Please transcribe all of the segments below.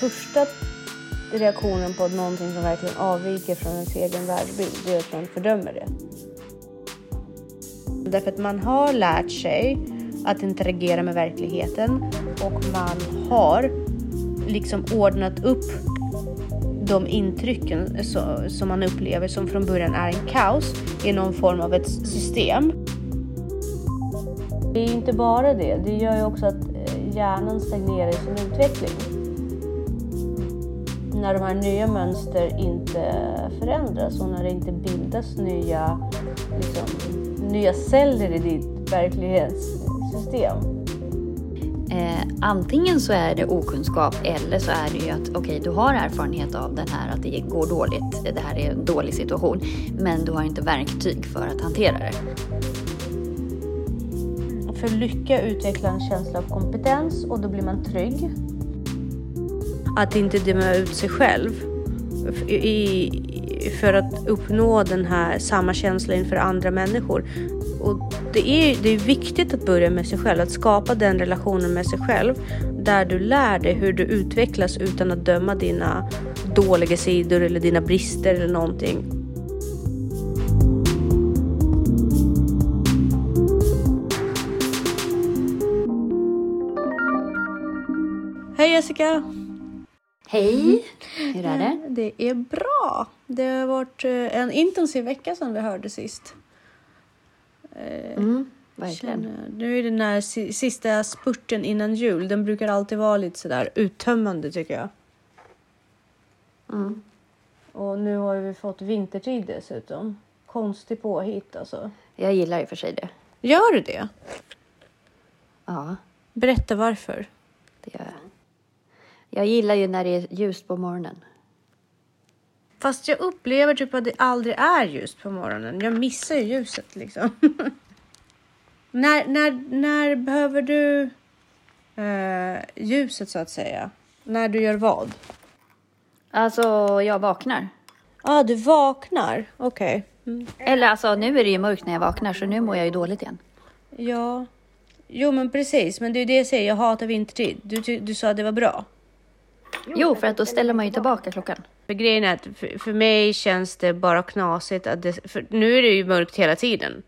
första reaktionen på någonting som verkligen avviker från ens egen världsbild, det är att man fördömer det. Därför att man har lärt sig att interagera med verkligheten och man har liksom ordnat upp de intrycken som man upplever som från början är en kaos i någon form av ett system. Det är inte bara det, det gör ju också att eh, hjärnan stagnerar i sin utveckling. När de här nya mönster inte förändras och när det inte bildas nya, liksom, nya celler i ditt verklighetssystem. Eh, antingen så är det okunskap eller så är det ju att okej, okay, du har erfarenhet av den här att det går dåligt. Det här är en dålig situation, men du har inte verktyg för att hantera det. För lycka utvecklar en känsla av kompetens och då blir man trygg. Att inte döma ut sig själv i, för att uppnå den här samma känsla inför andra människor. Och det är, det är viktigt att börja med sig själv, att skapa den relationen med sig själv där du lär dig hur du utvecklas utan att döma dina dåliga sidor eller dina brister eller någonting. Hej Jessica! Hej! Hur är det? Det är bra. Det har varit eh, en intensiv vecka sedan vi hörde sist. Eh, mm, verkligen. Nu är det den här sista spurten innan jul. Den brukar alltid vara lite sådär uttömmande tycker jag. Mm. Och nu har vi fått vintertid dessutom. Konstig påhitt alltså. Jag gillar och för sig det. Gör du det? Ja. Berätta varför. Det gör jag. Jag gillar ju när det är ljust på morgonen. Fast jag upplever typ att det aldrig är ljust på morgonen. Jag missar ju ljuset liksom. när, när, när behöver du eh, ljuset så att säga? När du gör vad? Alltså, jag vaknar. Ja, ah, du vaknar? Okej. Okay. Mm. Eller alltså, nu är det ju mörkt när jag vaknar så nu mår jag ju dåligt igen. Ja. Jo, men precis. Men det är det jag säger. Jag hatar vintertid. Du, du sa att det var bra. Jo, för att då ställer man ju tillbaka klockan. För grejen är att för, för mig känns det bara knasigt att det, för nu är det ju mörkt hela tiden.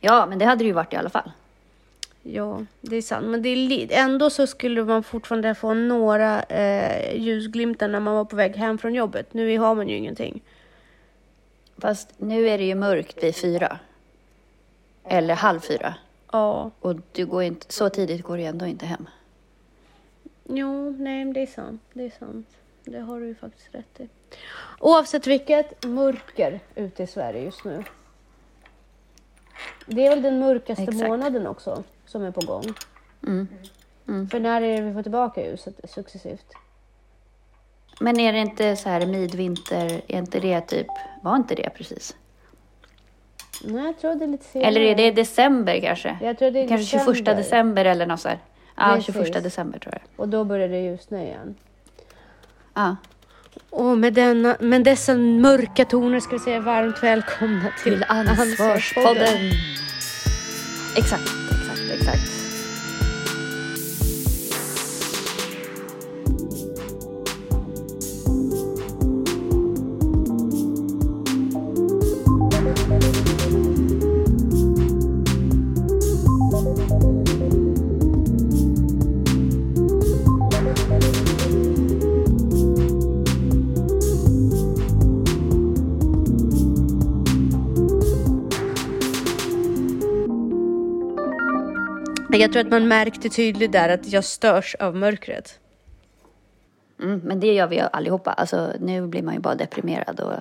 Ja, men det hade det ju varit i alla fall. Ja, det är sant. Men det är ändå så skulle man fortfarande få några eh, ljusglimtar när man var på väg hem från jobbet. Nu har man ju ingenting. Fast nu är det ju mörkt vid fyra. Eller halv fyra. Ja. Och du går inte, så tidigt går du ändå inte hem. Jo, nej, det är sant. Det är sant. Det har du ju faktiskt rätt i. Oavsett vilket, mörker ute i Sverige just nu. Det är väl den mörkaste Exakt. månaden också som är på gång. Mm. Mm. För när är det vi får tillbaka ljuset successivt? Men är det inte så här midvinter, är inte det typ, var inte det precis? Nej, jag tror det är lite senare. Eller är det december kanske? Jag tror det är kanske december. 21 december eller något så här. Ja, 21 december tror jag. Och då börjar det ljusna igen. Ja. Och med, denna, med dessa mörka toner ska vi säga varmt välkomna till, till Ansvarspodden. Exakt, exakt, exakt. Jag tror att man märkte tydligt där att jag störs av mörkret. Mm, men det gör vi allihopa. Alltså, nu blir man ju bara deprimerad och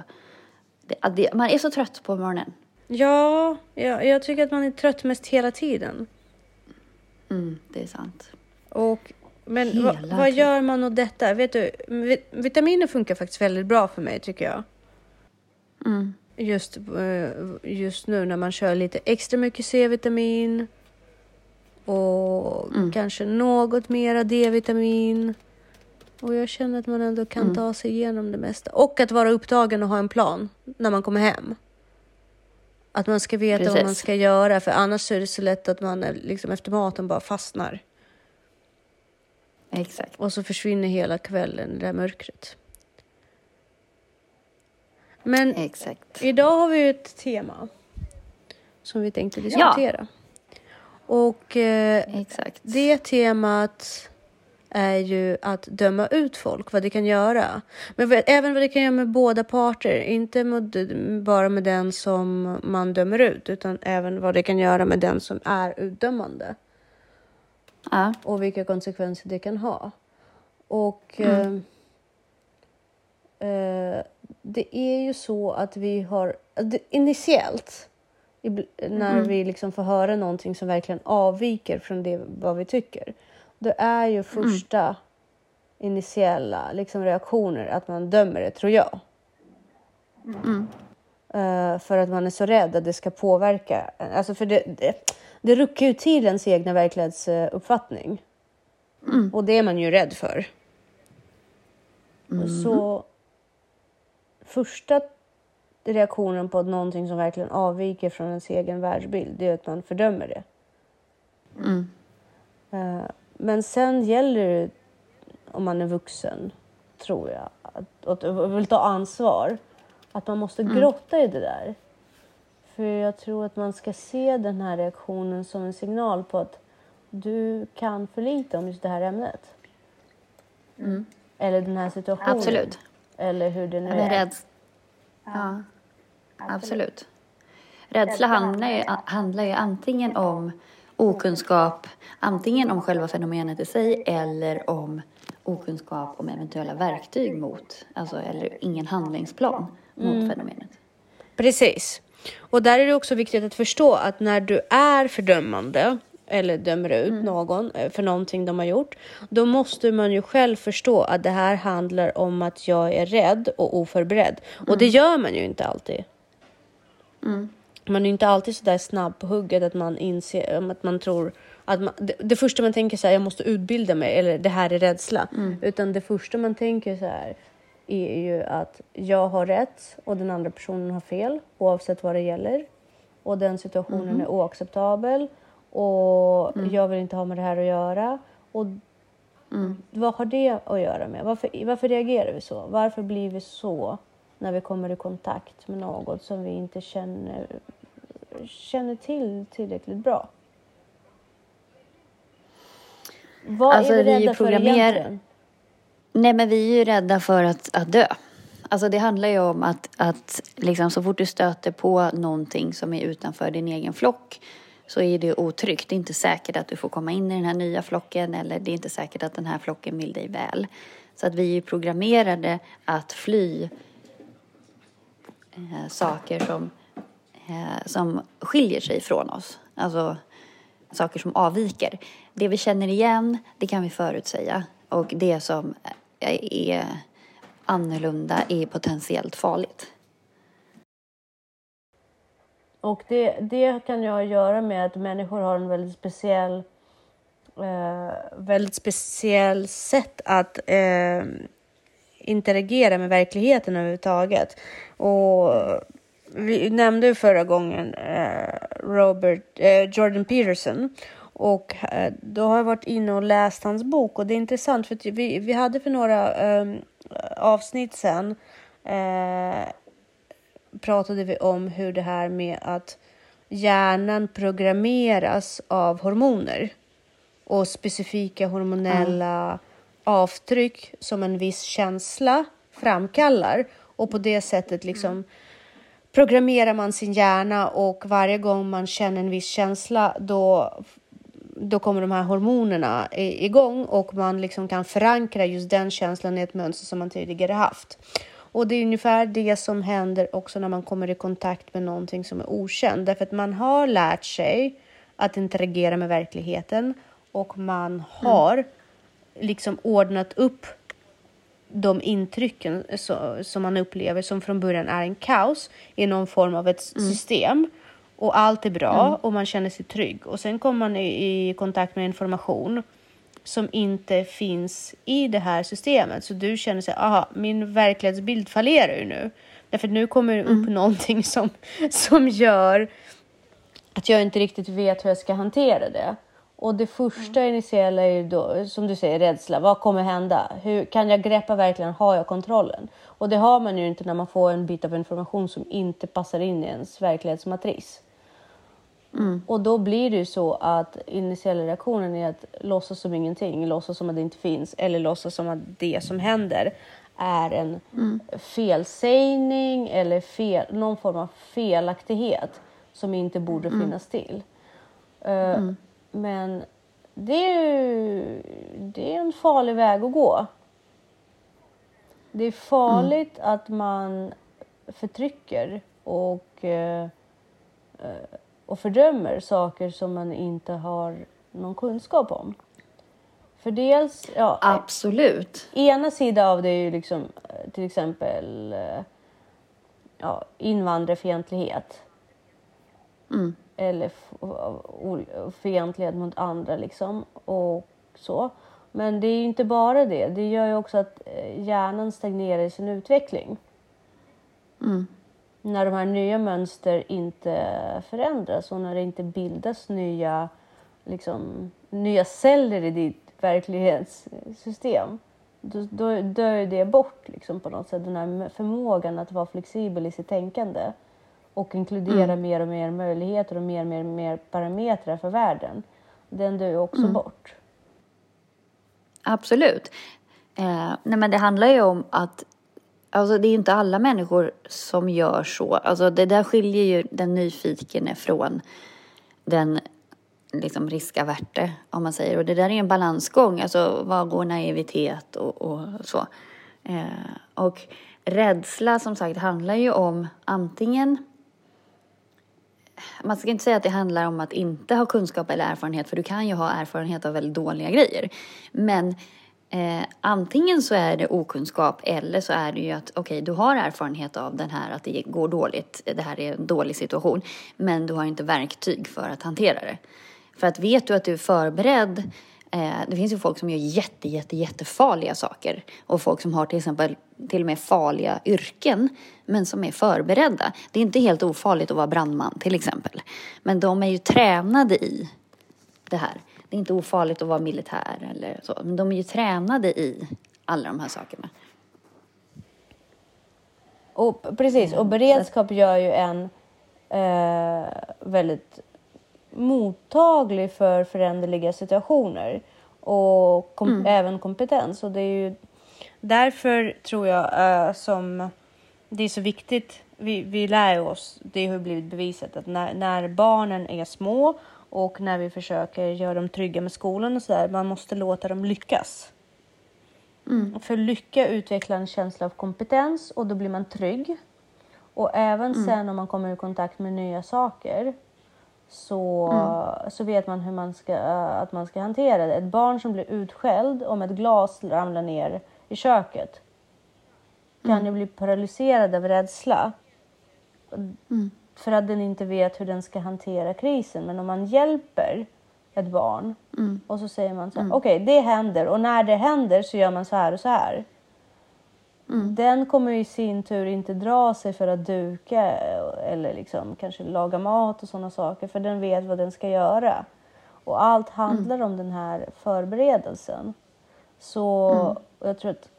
det, det, man är så trött på morgonen. Ja, ja, jag tycker att man är trött mest hela tiden. Mm, det är sant. Och, men va, vad gör man åt detta? Vet du, vitaminer funkar faktiskt väldigt bra för mig tycker jag. Mm. Just, eh, just nu när man kör lite extra mycket C-vitamin och mm. kanske något mera D-vitamin. Och jag känner att man ändå kan mm. ta sig igenom det mesta. Och att vara upptagen och ha en plan när man kommer hem. Att man ska veta Precis. vad man ska göra, för annars är det så lätt att man liksom efter maten bara fastnar. Exakt. Och så försvinner hela kvällen det där mörkret. Men Exakt. idag har vi ett tema som vi tänkte diskutera. Och eh, det temat är ju att döma ut folk, vad det kan göra. Men vad- även vad det kan göra med båda parter, inte med, bara med den som man dömer ut, utan även vad det kan göra med den som är utdömande Ja. och vilka konsekvenser det kan ha. Och Mm. eh, eh, det är ju så att vi har initiellt när Mm. vi liksom får höra någonting som verkligen avviker från det vad vi tycker. Det är ju första initiella liksom, reaktioner att man dömer det, tror jag. Eh, för att man är så rädd att det ska påverka. Alltså för det, det, det ruckar ju till ens egna verklighetsuppfattning. Och det är man ju rädd för. Så första reaktionen på någonting som verkligen avviker från ens egen världsbild, det är att man fördömer det. Mm. Eh, Men sen gäller det, om man är vuxen, tror jag, att, att och vill ta ansvar, att man måste grotta i det där. För jag tror att man ska se den här reaktionen som en signal på att du kan för lite om just det här ämnet. Eller den här situationen. Absolut. Eller hur det nu är. räds... ja. Absolut. Rädsla handlar ju, handlar ju antingen om okunskap, antingen om själva fenomenet i sig eller om okunskap om eventuella verktyg mot, alltså eller ingen handlingsplan mot fenomenet. Precis. Och där är det också viktigt att förstå att när du är fördömande eller dömer ut någon eh, för någonting de har gjort, då måste man ju själv förstå att det här handlar om att jag är rädd och oförberedd. Och det gör man ju inte alltid. Man är inte alltid så där snabb på hugget att man inser um, att man tror att man, det, det första man tänker så här, jag måste utbilda mig eller det här är rädsla. Utan det första man tänker så här är ju att jag har rätt och den andra personen har fel oavsett vad det gäller. Och den situationen är oacceptabel och jag vill inte ha med det här att göra. Och vad har det att göra med? Varför, varför reagerar vi så? Varför blir vi så när vi kommer i kontakt med något som vi inte känner, känner till tillräckligt bra? Vad Alltså, är vi vi rädda för programmer- egentligen? Nej, men vi är ju rädda för att, att dö. Alltså det handlar ju om att, att liksom, så fort du stöter på någonting som är utanför din egen flock så är det otryggt. Det är inte säkert att du får komma in i den här nya flocken eller det är inte säkert att den här flocken vill dig väl. Så att vi är programmerade att fly eh, saker som, eh, som skiljer sig från oss. Alltså saker som avviker. Det vi känner igen, det kan vi förutsäga. Och det som är annorlunda är potentiellt farligt. Och det, det kan ju ha att göra med att människor har en väldigt speciell eh, väldigt speciell sätt att eh, interagera med verkligheten överhuvudtaget. Och vi nämnde ju förra gången eh, Robert, eh, Jordan Peterson. Och eh, då har jag varit inne och läst hans bok. Och det är intressant för att vi, vi hade för några eh, avsnitt sen eh, pratade vi om hur det här med att hjärnan programmeras av hormoner. Och specifika hormonella avtryck som en viss känsla framkallar och på det sättet liksom programmerar man sin hjärna och varje gång man känner en viss känsla då då kommer de här hormonerna igång och man liksom kan förankra just den känslan i ett mönster som man tidigare haft. Och det är ungefär det som händer också när man kommer i kontakt med någonting som är okänt. Därför att man har lärt sig att interagera med verkligheten och man har liksom ordnat upp de intrycken så, som man upplever som från början är en kaos i någon form av ett system. Och allt är bra och man känner sig trygg. Och sen kommer man i, i kontakt med information som inte finns i det här systemet. Så du känner sig, aha, min verklighetsbild fallerar ju nu. Därför att nu kommer det upp någonting som, som gör att jag inte riktigt vet hur jag ska hantera det. Och det första initiala är ju då, som du säger, rädsla. Vad kommer hända? Hur, kan jag greppa verkligen? Har jag kontrollen? Och det har man ju inte när man får en bit av information som inte passar in i ens verklighetsmatris. Mm. Och då blir det ju så att initiala reaktionen är att låtsas som ingenting, låtsas som att det inte finns eller låtsas som att det som händer är en mm. felsägning eller fel, någon form av felaktighet som inte borde mm. finnas till. Uh, mm. Men det är ju det är en farlig väg att gå. Det är farligt mm. att man förtrycker och, uh, och fördömer saker som man inte har någon kunskap om. För dels... Ja, Absolut. Ena sidan av det är ju liksom till exempel ja, invandrarfientlighet. Mm eller fientlighet mot andra liksom och så. Men det är inte bara det. Det gör ju också att eh, hjärnan stagnerar i sin utveckling. Mm. När de här nya mönster inte förändras och när det inte bildas nya, liksom, nya celler i ditt verklighetssystem. Då, då dör det bort liksom, på något sätt. Den här förmågan att vara flexibel i sitt tänkande och inkludera mm. mer och mer möjligheter och mer och mer, mer parametrar för världen. Den dör ju också mm. bort. Absolut. Eh, nej men det handlar ju om att Alltså det är inte alla människor som gör så. Alltså det där skiljer ju den nyfikne från den liksom riskaverte, om man säger. Och det där är en balansgång. Alltså vad går naivitet och, och så. Eh, och rädsla som sagt handlar ju om antingen man ska inte säga att det handlar om att inte ha kunskap eller erfarenhet, för du kan ju ha erfarenhet av väldigt dåliga grejer. Men eh, antingen så är det okunskap eller så är det ju att okej, okay, du har erfarenhet av den här, att det går dåligt, det här är en dålig situation, men du har inte verktyg för att hantera det. För att vet du att du är förberedd Eh, det finns ju folk som gör jätte, jätte, jättefarliga saker och folk som har till exempel till och med farliga yrken men som är förberedda. Det är inte helt ofarligt att vara brandman till exempel. Men de är ju tränade i det här. Det är inte ofarligt att vara militär eller så. Men de är ju tränade i alla de här sakerna. Och, precis, och beredskap gör ju en eh, väldigt mottaglig för föränderliga situationer och kom mm. även kompetens. Och det är ju därför tror jag uh, som det är så viktigt. Vi, vi lär oss, det har blivit bevisat att när, när barnen är små och när vi försöker göra dem trygga med skolan och så där, man måste låta dem lyckas. Mm. För lycka utvecklar en känsla av kompetens och då blir man trygg. Och även mm. sen om man kommer i kontakt med nya saker så, mm. så vet man hur man ska, att man ska hantera det. Ett barn som blir utskälld om ett glas ramlar ner i köket kan mm. ju bli paralyserad av rädsla. Mm. För att den inte vet hur den ska hantera krisen. Men om man hjälper ett barn mm. och så säger man så här, mm. okej okay, det händer och när det händer så gör man så här och så här. Mm. Den kommer i sin tur inte dra sig för att duka eller liksom kanske laga mat och sådana saker för den vet vad den ska göra. Och allt handlar mm. om den här förberedelsen. Så mm. jag tror att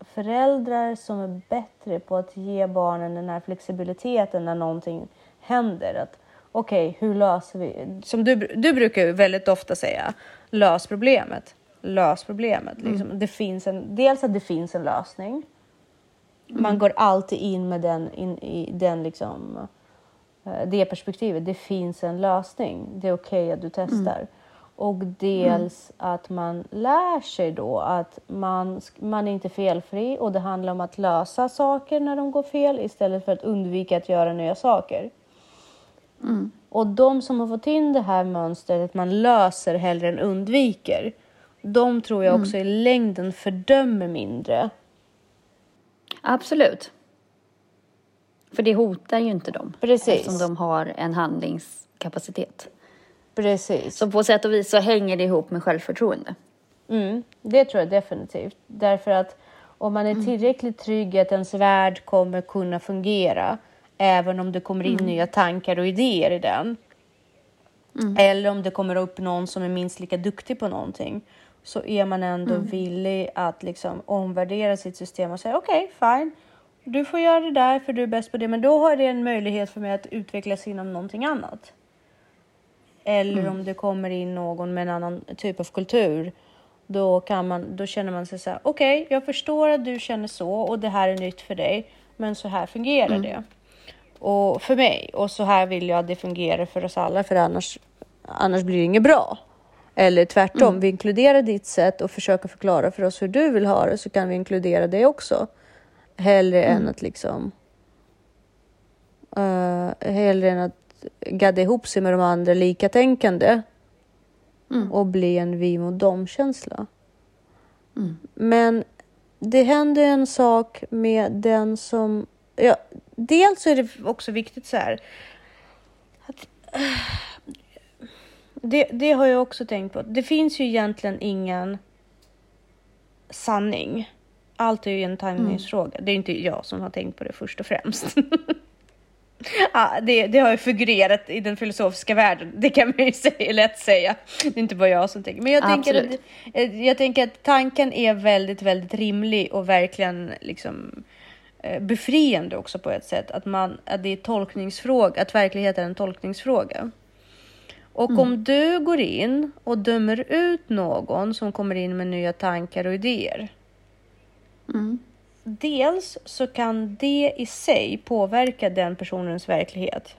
föräldrar som är bättre på att ge barnen den här flexibiliteten när någonting händer. Att okej, okay, hur löser vi? Som du, du brukar väldigt ofta säga, lös problemet lös problemet. Mm. Liksom. Det finns en, dels att det finns en lösning. Man mm. går alltid in med den, in, i den liksom, eh, det perspektivet. Det finns en lösning. Det är okej okay att du testar. Mm. Och dels mm. att man lär sig då att man, man är inte felfri och det handlar om att lösa saker när de går fel istället för att undvika att göra nya saker. Mm. Och de som har fått in det här mönstret att man löser hellre än undviker de tror jag också mm. i längden fördömer mindre. Absolut. För det hotar ju inte dem. Precis. Eftersom de har en handlingskapacitet. Precis. Så på sätt och vis så hänger det ihop med självförtroende. Mm, det tror jag definitivt. Därför att om man är mm. tillräckligt trygg att ens värld kommer kunna fungera, även om det kommer in mm. nya tankar och idéer i den, Eller om det kommer upp någon som är minst lika duktig på någonting. Så är man ändå villig att liksom omvärdera sitt system och säga okej, okay, fine. Du får göra det där för du är bäst på det. Men då har det en möjlighet för mig att utvecklas inom någonting annat. Eller mm. om det kommer in någon med en annan typ av kultur. Då, kan man, då känner man sig så här, okej, okay, jag förstår att du känner så och det här är nytt för dig. Men så här fungerar mm. det. Och för mig. Och så här vill jag att det fungerar för oss alla, för annars, annars blir det inget bra. Eller tvärtom, mm. vi inkluderar ditt sätt och försöker förklara för oss hur du vill ha det så kan vi inkludera det också. Hellre mm. än att liksom... Uh, hellre än att gadda ihop sig med de andra likatänkande mm. och bli en vi mot dem-känsla. Mm. Men det händer en sak med den som... Ja, dels är det också viktigt så här... Att, det, det har jag också tänkt på. Det finns ju egentligen ingen sanning. Allt är ju en timningsfråga. Mm. Det är inte jag som har tänkt på det först och främst. ja, det, det har ju figurerat i den filosofiska världen. Det kan man ju säga, lätt säga. Det är inte bara jag som tänker. Men jag, tänker att, eh, jag tänker att tanken är väldigt, väldigt rimlig och verkligen liksom eh, befriande också på ett sätt. Att, man, att det är tolkningsfråga, att verkligheten är en tolkningsfråga. Och mm. om du går in och dömer ut någon som kommer in med nya tankar och idéer. Mm. Dels så kan det i sig påverka den personens verklighet.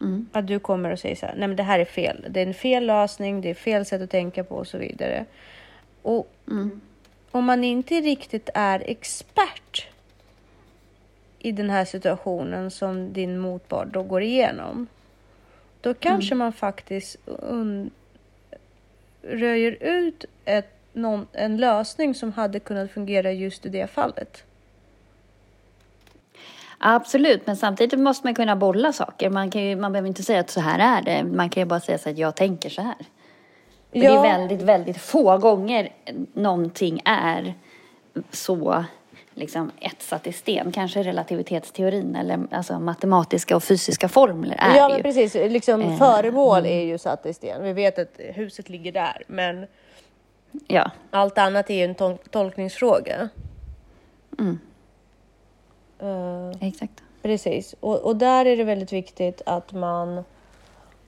Mm. Att du kommer och säger så här, nej men det här är fel. Det är en fel lösning, det är fel sätt att tänka på och så vidare. Och mm. om man inte riktigt är expert i den här situationen som din motpart då går igenom då kanske mm. man faktiskt röjer ut ett, någon, en lösning som hade kunnat fungera just i det fallet. Absolut, men samtidigt måste man kunna bolla saker. Man, kan ju, man behöver inte säga att så här är det. Man kan ju bara säga så att jag tänker så här. Ja. Det är väldigt, väldigt få gånger någonting är så liksom etsat i sten. Kanske relativitetsteorin eller alltså matematiska och fysiska formler är Ja, men precis. Liksom, eh, föremål mm. är ju satt i sten. Vi vet att huset ligger där, men ja. allt annat är ju en tol tolkningsfråga. Mm. Uh, Exakt. Precis. Och, och där är det väldigt viktigt att man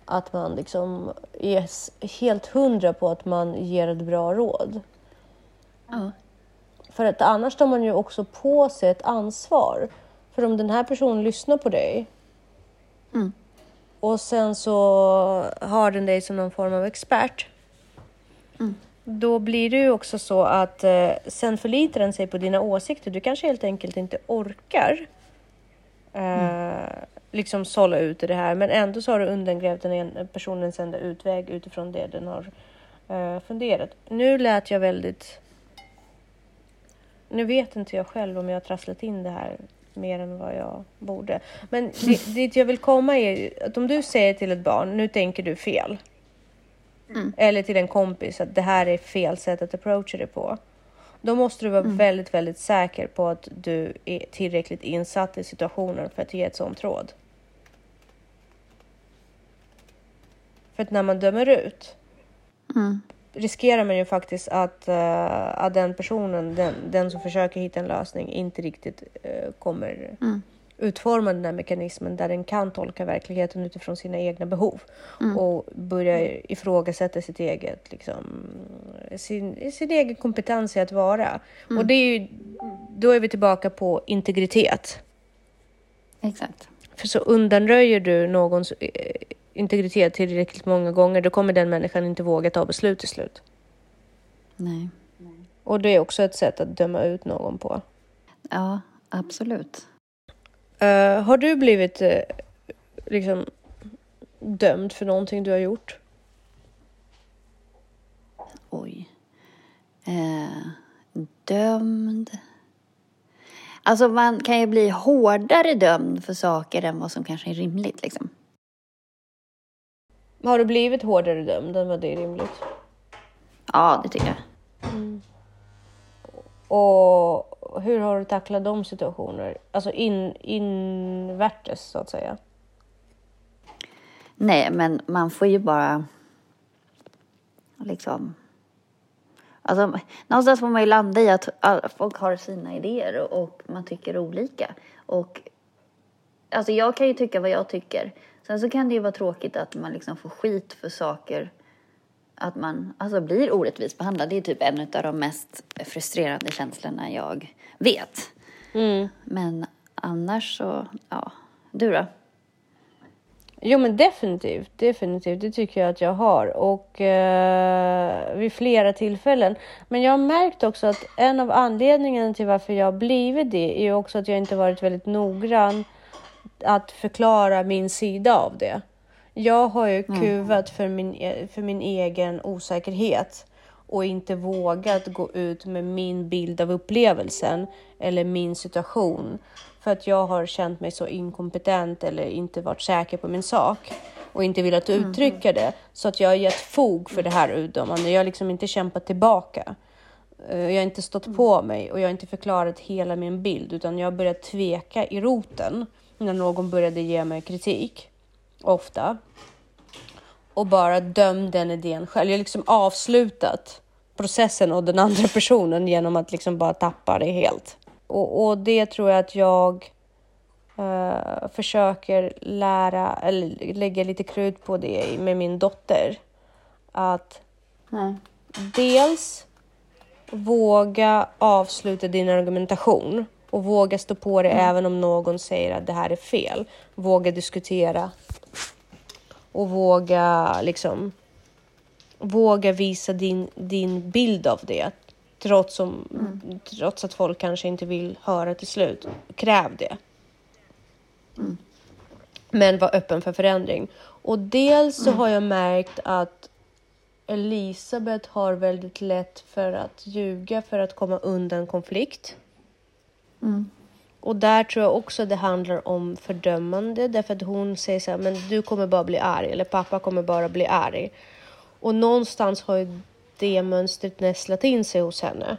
att man liksom är helt hundra på att man ger ett bra råd. Ja. För att annars tar man ju också på sig ett ansvar. För om den här personen lyssnar på dig mm. och sen så har den dig som någon form av expert. Mm. Då blir det ju också så att eh, sen förlitar den sig på dina åsikter. Du kanske helt enkelt inte orkar eh, mm. liksom sålla ut i det här. Men ändå så har du undergrävt den personens enda utväg utifrån det den har eh, funderat. Nu lät jag väldigt nu vet inte jag själv om jag har trasslat in det här mer än vad jag borde. Men det, dit jag vill komma är att om du säger till ett barn, nu tänker du fel. Mm. Eller till en kompis att det här är fel sätt att approacha det på. Då måste du vara mm. väldigt, väldigt säker på att du är tillräckligt insatt i situationen för att ge ett sånt råd. För att när man dömer ut mm riskerar man ju faktiskt att, uh, att den personen, den, den som försöker hitta en lösning, inte riktigt uh, kommer mm. utforma den här mekanismen där den kan tolka verkligheten utifrån sina egna behov mm. och börja ifrågasätta sitt eget, liksom, sin, sin egen kompetens i att vara. Mm. Och det är ju, då är vi tillbaka på integritet. Exakt. För så undanröjer du någons eh, integritet tillräckligt många gånger, då kommer den människan inte våga ta beslut till slut. Nej. Och det är också ett sätt att döma ut någon på. Ja, absolut. Uh, har du blivit uh, liksom dömd för någonting du har gjort? Oj. Uh, dömd? Alltså man kan ju bli hårdare dömd för saker än vad som kanske är rimligt liksom. Har du blivit hårdare dömd än vad det är rimligt? Ja, det tycker jag. Mm. Och hur har du tacklat de situationer? Alltså in, invärtes så att säga. Nej, men man får ju bara liksom... Alltså, någonstans får man ju landa i att folk har sina idéer och man tycker olika. Och alltså jag kan ju tycka vad jag tycker. Sen så kan det ju vara tråkigt att man liksom får skit för saker. Att man alltså blir orättvist behandlad. Det är typ en av de mest frustrerande känslorna jag vet. Mm. Men annars så, ja. Du då? Jo men definitivt, definitivt. Det tycker jag att jag har och eh, vid flera tillfällen. Men jag har märkt också att en av anledningarna till varför jag blivit det är också att jag inte varit väldigt noggrann att förklara min sida av det. Jag har ju mm. kuvat för min, e, för min egen osäkerhet och inte vågat gå ut med min bild av upplevelsen eller min situation för att jag har känt mig så inkompetent eller inte varit säker på min sak och inte velat mm. uttrycka det så att jag har gett fog för det här utdömande. Jag har liksom inte kämpat tillbaka. Eh, jag har inte stått på mig och jag har inte förklarat hela min bild utan jag har börjat tveka i roten när någon började ge mig kritik. Ofta. Och bara döm den idén själv. Jag har liksom avslutat processen och den andra personen genom att liksom bara tappa det helt. Och, och det tror jag att jag uh, försöker lära, eller lägga lite krut på det med min dotter. Att Nej. dels våga avsluta din argumentation och våga stå på det mm. även om någon säger att det här är fel. Våga diskutera och våga liksom våga visa din, din bild av det. Trots, som, mm. trots att folk kanske inte vill höra till slut. Kräv det. Mm. Men var öppen för förändring. Och dels så har jag märkt att Elisabeth har väldigt lätt för att ljuga för att komma undan konflikt. Mm. Och där tror jag också det handlar om fördömande därför att hon säger så här, men du kommer bara bli arg eller pappa kommer bara bli arg. Och någonstans har ju det mönstret nästlat in sig hos henne.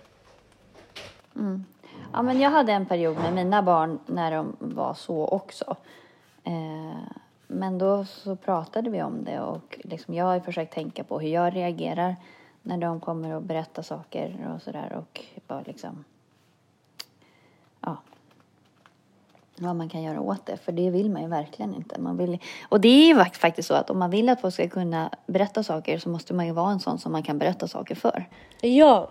Mm. Ja, men jag hade en period med mina barn när de var så också. Eh, men då så pratade vi om det och liksom jag har försökt tänka på hur jag reagerar när de kommer och berättar saker och sådär och bara liksom ja, vad man kan göra åt det, för det vill man ju verkligen inte. Man vill, och det är ju faktiskt så att om man vill att folk ska kunna berätta saker så måste man ju vara en sån som man kan berätta saker för. Ja,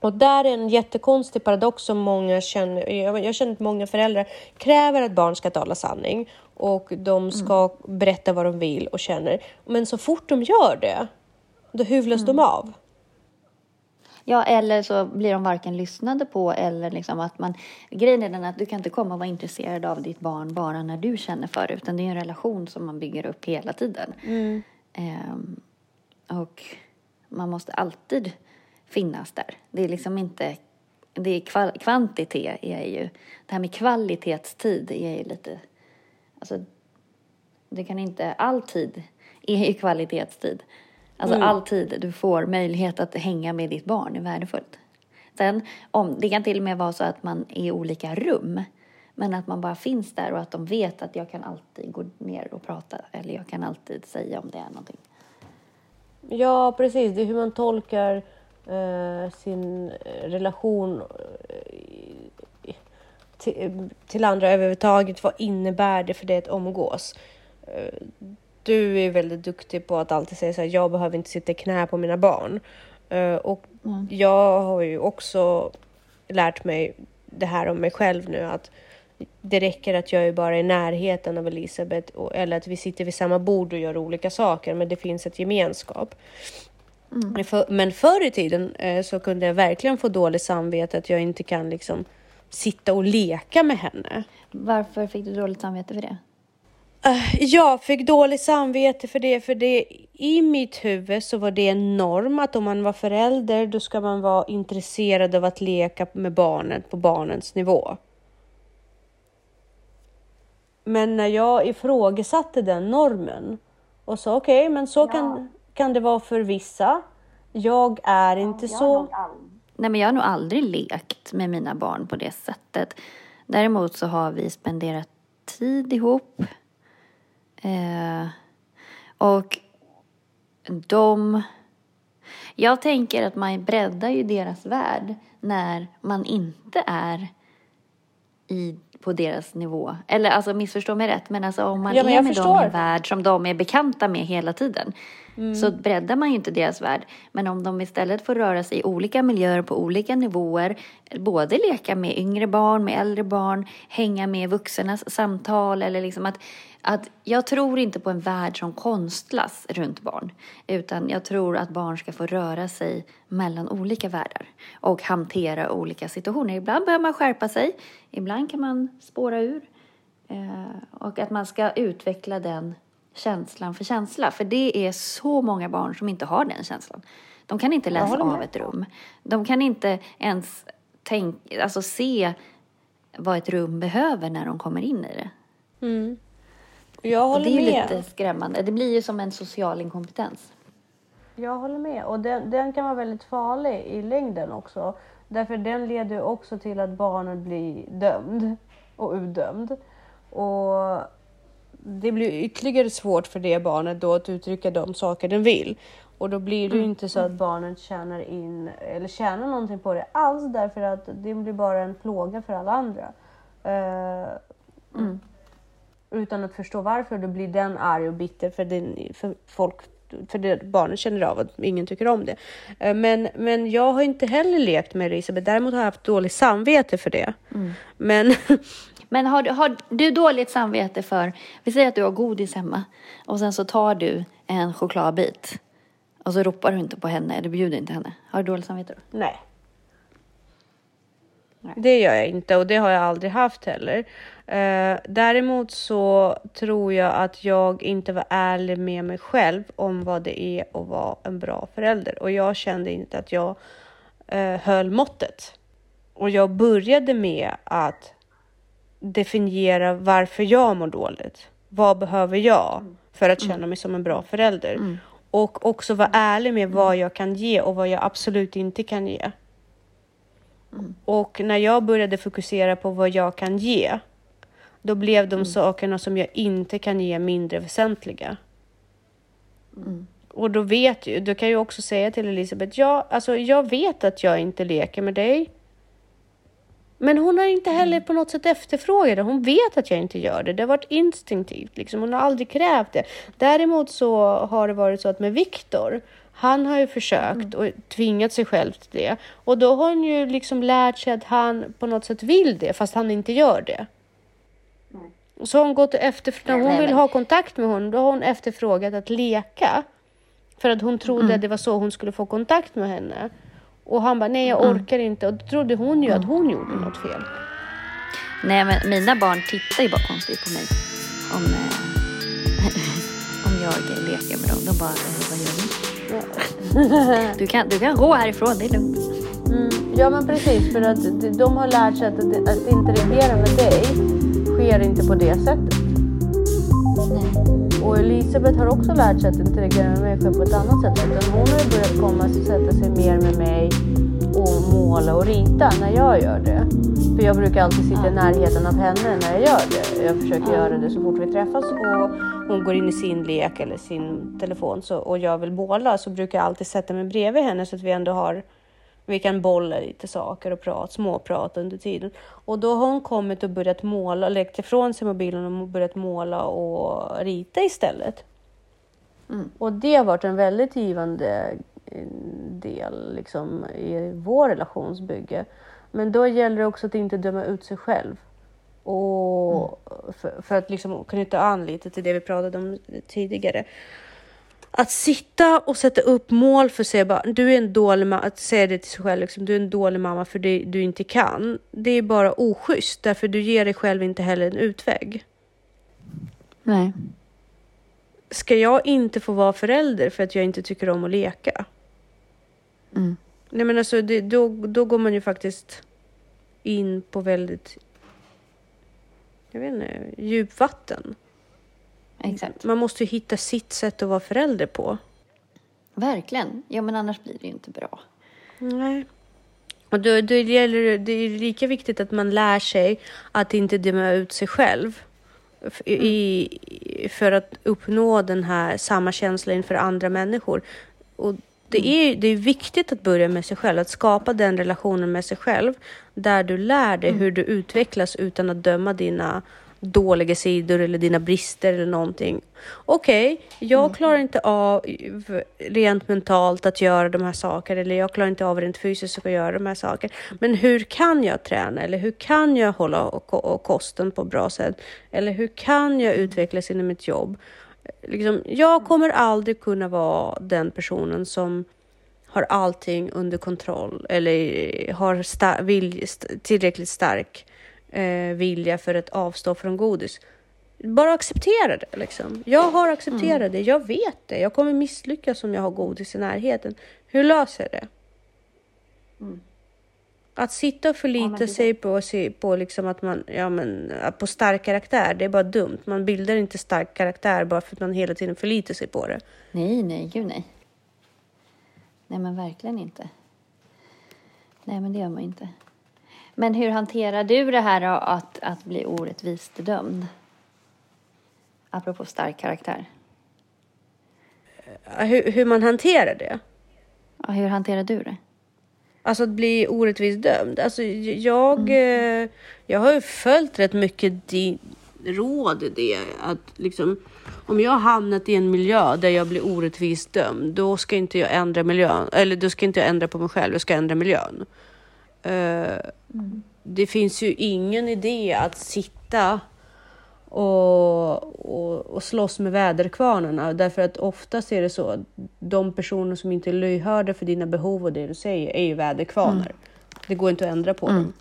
och där är en jättekonstig paradox som många känner. Jag känner att många föräldrar kräver att barn ska tala sanning och de ska mm. berätta vad de vill och känner. Men så fort de gör det, då hyvlas mm. de av. Ja, eller så blir de varken lyssnade på eller liksom att man... Grejen är den att du kan inte komma och vara intresserad av ditt barn bara när du känner för det, utan det är en relation som man bygger upp hela tiden. Mm. Um, och man måste alltid finnas där. Det är liksom inte... Det är kval, kvantitet är ju... Det här med kvalitetstid är ju lite... Alltså, det kan inte... All tid är ju kvalitetstid. Alltså mm. all tid du får möjlighet att hänga med ditt barn är värdefullt. Sen, om, det kan till och med vara så att man är i olika rum. Men att man bara finns där och att de vet att jag kan alltid gå ner och prata. Eller jag kan alltid säga om det är någonting. Ja, precis. Det är hur man tolkar eh, sin relation eh, till, till andra överhuvudtaget. Vad innebär det för dig att omgås? Eh, du är väldigt duktig på att alltid säga så här, jag behöver inte sitta i knä på mina barn. Uh, och mm. jag har ju också lärt mig det här om mig själv nu att det räcker att jag är bara i närheten av Elisabeth och, eller att vi sitter vid samma bord och gör olika saker, men det finns ett gemenskap. Mm. För, men förr i tiden eh, så kunde jag verkligen få dåligt samvete att jag inte kan liksom sitta och leka med henne. Varför fick du dåligt samvete för det? Eh, jag fick dåligt samvete för det, för det i mitt huvud så var det en norm att om man var förälder då ska man vara intresserad av att leka med barnet på barnens nivå. Men när jag ifrågasatte den normen och sa okej, okay, men så ja. kan, kan det vara för vissa. Jag är inte jag så. Nej, men jag har nog aldrig lekt med mina barn på det sättet. Däremot så har vi spenderat tid ihop. Eh, Och de... Jag tänker att man breddar ju deras värld när man inte är i, på deras nivå. Eller alltså missförstå mig rätt, men alltså om man Ja, är med dem förstår. i en värld som de är bekanta med hela tiden Mm. så breddar man ju inte deras värld. Men om de istället får röra sig i olika miljöer på olika nivåer, både leka med yngre barn, med äldre barn, hänga med vuxnas samtal eller liksom att, att jag tror inte på en värld som konstlas runt barn, utan jag tror att barn ska få röra sig mellan olika världar och hantera olika situationer. Ibland behöver man skärpa sig, ibland kan man spåra ur eh, och att man ska utveckla den känslan för känsla. För det är så många barn som inte har den känslan. De kan inte läsa av ett rum. De kan inte ens tänk, alltså se vad ett rum behöver när de kommer in i det. Jag håller det är med. lite skrämmande. Det blir ju som en social inkompetens. Jag håller med. Och den, den kan vara väldigt farlig i längden också. Därför den leder också till att barnet blir dömd och utdömd. Och det blir ytterligare svårt för det barnet då att uttrycka de saker den vill. Och då blir det ju inte så att barnet tjänar in eller tjänar någonting på det alls därför att det blir bara en plåga för alla andra. Eh, utan att förstå varför, då blir den arg och bitter för, den, för folk för det barnet känner av att ingen tycker om det. Eh, Men, men jag har inte heller lekt med Elisabeth, däremot har jag haft dåligt samvete för det. Men Men har, du- har du dåligt samvete för, vi säger att du har godis hemma och sen så tar du en chokladbit och så ropar du inte på henne eller bjuder inte henne. Har du dåligt samvete då? nej. Nej. Det gör jag inte och det har jag aldrig haft heller. Eh, däremot så tror jag att jag inte var ärlig med mig själv om vad det är att vara en bra förälder och jag kände inte att jag eh, höll måttet. Och jag började med att definiera varför jag mår dåligt. Vad behöver jag för att känna mig som en bra förälder? Och också vara ärlig med vad jag kan ge och vad jag absolut inte kan ge. Och när jag började fokusera på vad jag kan ge, då blev de sakerna som jag inte kan ge mindre väsentliga. Och då vet ju, då kan jag också säga till Elisabeth, ja, alltså jag vet att jag inte leker med dig. Men hon har inte heller på något sätt efterfrågat det. Hon vet att jag inte gör det. Det har varit instinktivt. Liksom. Hon har aldrig krävt det. Däremot så har det varit så att med Viktor, han har ju försökt och tvingat sig själv till det. Och då har hon ju liksom lärt sig att han på något sätt vill det, fast han inte gör det. Så har hon gått efter, när hon vill ha kontakt med honom, då har hon efterfrågat att leka. För att hon trodde att det var så hon skulle få kontakt med henne. Och han bara, nej jag orkar inte. Och då trodde hon ju att hon gjorde något fel. Nej, men mina barn tittar ju bara konstigt på mig om, eh, om jag leker med dem. De bara, eh, vad gör du? Du kan, du kan gå härifrån, det är lugnt. Mm. Ja men precis, för att de- har lärt sig att, att, interagera med dig sker inte på det sättet. Nej. Och Elisabeth har också lärt sig att interagera med själv på ett annat sätt. Utan hon har börjat komma och sätta sig mer med mig måla och rita när jag gör det. För jag brukar alltid sitta i närheten av henne när jag gör det. Jag försöker göra det så fort vi träffas och hon går in i sin lek eller sin telefon så, och jag vill måla så brukar jag alltid sätta mig bredvid henne så att vi ändå har vi kan bolla lite saker och prata, småprata under tiden. Och då har hon kommit och börjat måla, lekt ifrån sig mobilen och börjat måla och rita istället. Och det har varit en väldigt givande del liksom, i vår relationsbygge. Men då gäller det också att inte döma ut sig själv. Och för, för att liksom knyta an lite till det vi pratade om tidigare. Att sitta och sätta upp mål för sig, bara, du är en dålig mamma, att säga det till sig själv, liksom, du är en dålig mamma för det du inte kan. Det är bara oschysst, därför du ger dig själv inte heller en utväg. Nej. Ska jag inte få vara förälder för att jag inte tycker om att leka? Mm. Nej men alltså, det, då, då går man ju faktiskt in på väldigt, jag vet inte, djupvatten. Exakt. Man måste ju hitta sitt sätt att vara förälder på. Verkligen. Ja, men annars blir det ju inte bra. Nej. Och då, då gäller det, är lika viktigt att man lär sig att inte döma ut sig själv. i, för att uppnå den här samma känsla inför andra människor. Och det är, det är viktigt att börja med sig själv, att skapa den relationen med sig själv där du lär dig mm. hur du utvecklas utan att döma dina dåliga sidor eller dina brister eller någonting. Okej, okay, jag mm. klarar inte av rent mentalt att göra de här sakerna eller jag klarar inte av rent fysiskt att göra de här sakerna. Men hur kan jag träna eller hur kan jag hålla kosten på bra sätt? Eller hur kan jag utvecklas inom mitt jobb? Liksom, jag kommer aldrig kunna vara den personen som har allting under kontroll eller har star vill, tillräckligt stark eh, vilja för att avstå från godis. Bara acceptera det. Liksom. Jag har accepterat mm. det. Jag vet det. Jag kommer misslyckas om jag har godis i närheten. Hur löser jag det? Mm. Att sitta och förlita ja, sig på, på, liksom att man, ja, men, på stark karaktär, det är bara dumt. Man bildar inte stark karaktär bara för att man hela tiden förlitar sig på det. Nej, nej, gud nej. Nej, men verkligen inte. Nej, men det gör man inte. Men hur hanterar du det här att, att bli orättvist dömd? Apropå stark karaktär. Hur, hur man hanterar det? Ja, hur hanterar du det? Alltså att bli orättvist dömd. Alltså jag, mm. Eh, jag har ju följt rätt mycket din råd i det. Att liksom, om jag har hamnat i en miljö där jag blir orättvist dömd, då ska inte jag ändra miljön. Eller då ska inte jag ändra på mig själv, jag ska ändra miljön. Uh, mm. Det finns ju ingen idé att sitta och, och, och slåss med väderkvarnarna därför att oftast är det så att de personer som inte är lyhörda för dina behov och det du säger är ju väderkvarnar. Mm. Det går inte att ändra på mm. dem.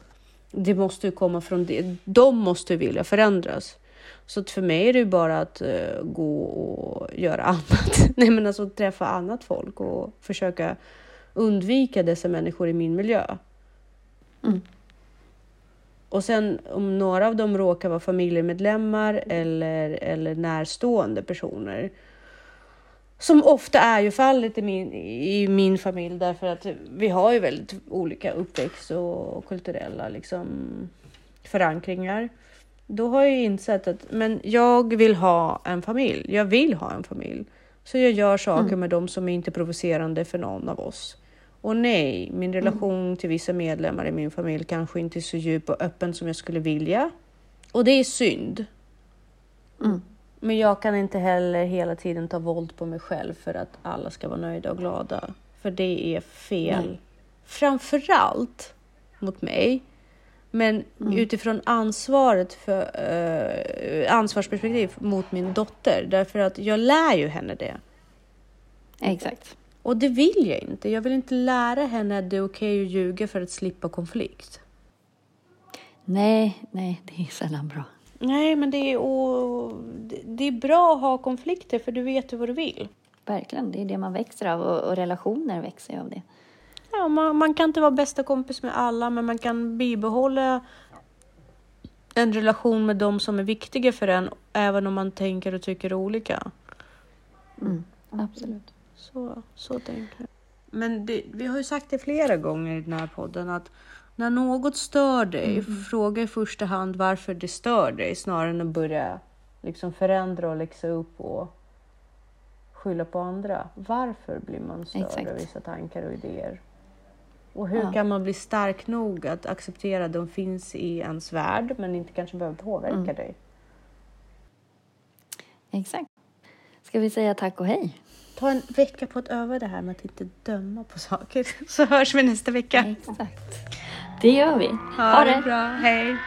Det måste ju komma från det. De måste vilja förändras. Så för mig är det ju bara att uh, gå och göra annat. Nej, men alltså träffa annat folk och försöka undvika dessa människor i min miljö. Mm. Och sen om några av dem råkar vara familjemedlemmar eller, eller närstående personer. Som ofta är ju fallet i min, i min familj därför att vi har ju väldigt olika uppväxt och kulturella liksom, förankringar. Då har jag insett att men jag vill ha en familj. Jag vill ha en familj. Så jag gör saker mm. med dem som är inte provocerande för någon av oss. Och nej, min mm. relation mm. till vissa medlemmar i min familj kanske inte är så djup och öppen som jag skulle vilja. Och det är synd. Mm. Men jag kan inte heller hela tiden ta våld på mig själv för att alla ska vara nöjda och glada. För det är fel. Nej. Framförallt mot mig. Men mm. utifrån ansvaret för, uh, ansvarsperspektiv mot min dotter. Därför att jag lär ju henne det. Exakt. Och det vill jag inte. Jag vill inte lära henne att det är okej okay att ljuga för att slippa konflikt. Nej, nej, det är sällan bra. Nej, men det är, och, det är bra att ha konflikter för du vet vad du vill. Verkligen, det är det man växer av och, och relationer växer av det. Ja, man, man, kan inte vara bästa kompis med alla, men man kan bibehålla en relation med dem som är viktiga för en, även om man tänker och tycker olika. Mm, absolut. Så, så tänker jag. Men det, vi har ju sagt det flera gånger i den här podden att när något stör dig, mm. fråga i första hand varför det stör dig snarare än att börja liksom förändra och läxa upp och skylla på andra. Varför blir man störd Exakt. av vissa tankar och idéer? Och hur ja. kan man bli stark nog att acceptera att de finns i ens värld men inte kanske behöver påverka mm. dig? Exakt. Ska vi säga tack och hej? Ta en vecka på att öva det här med att inte döma på saker. Så hörs vi nästa vecka. Exakt. Det gör vi. Ha, ha det bra. Hej.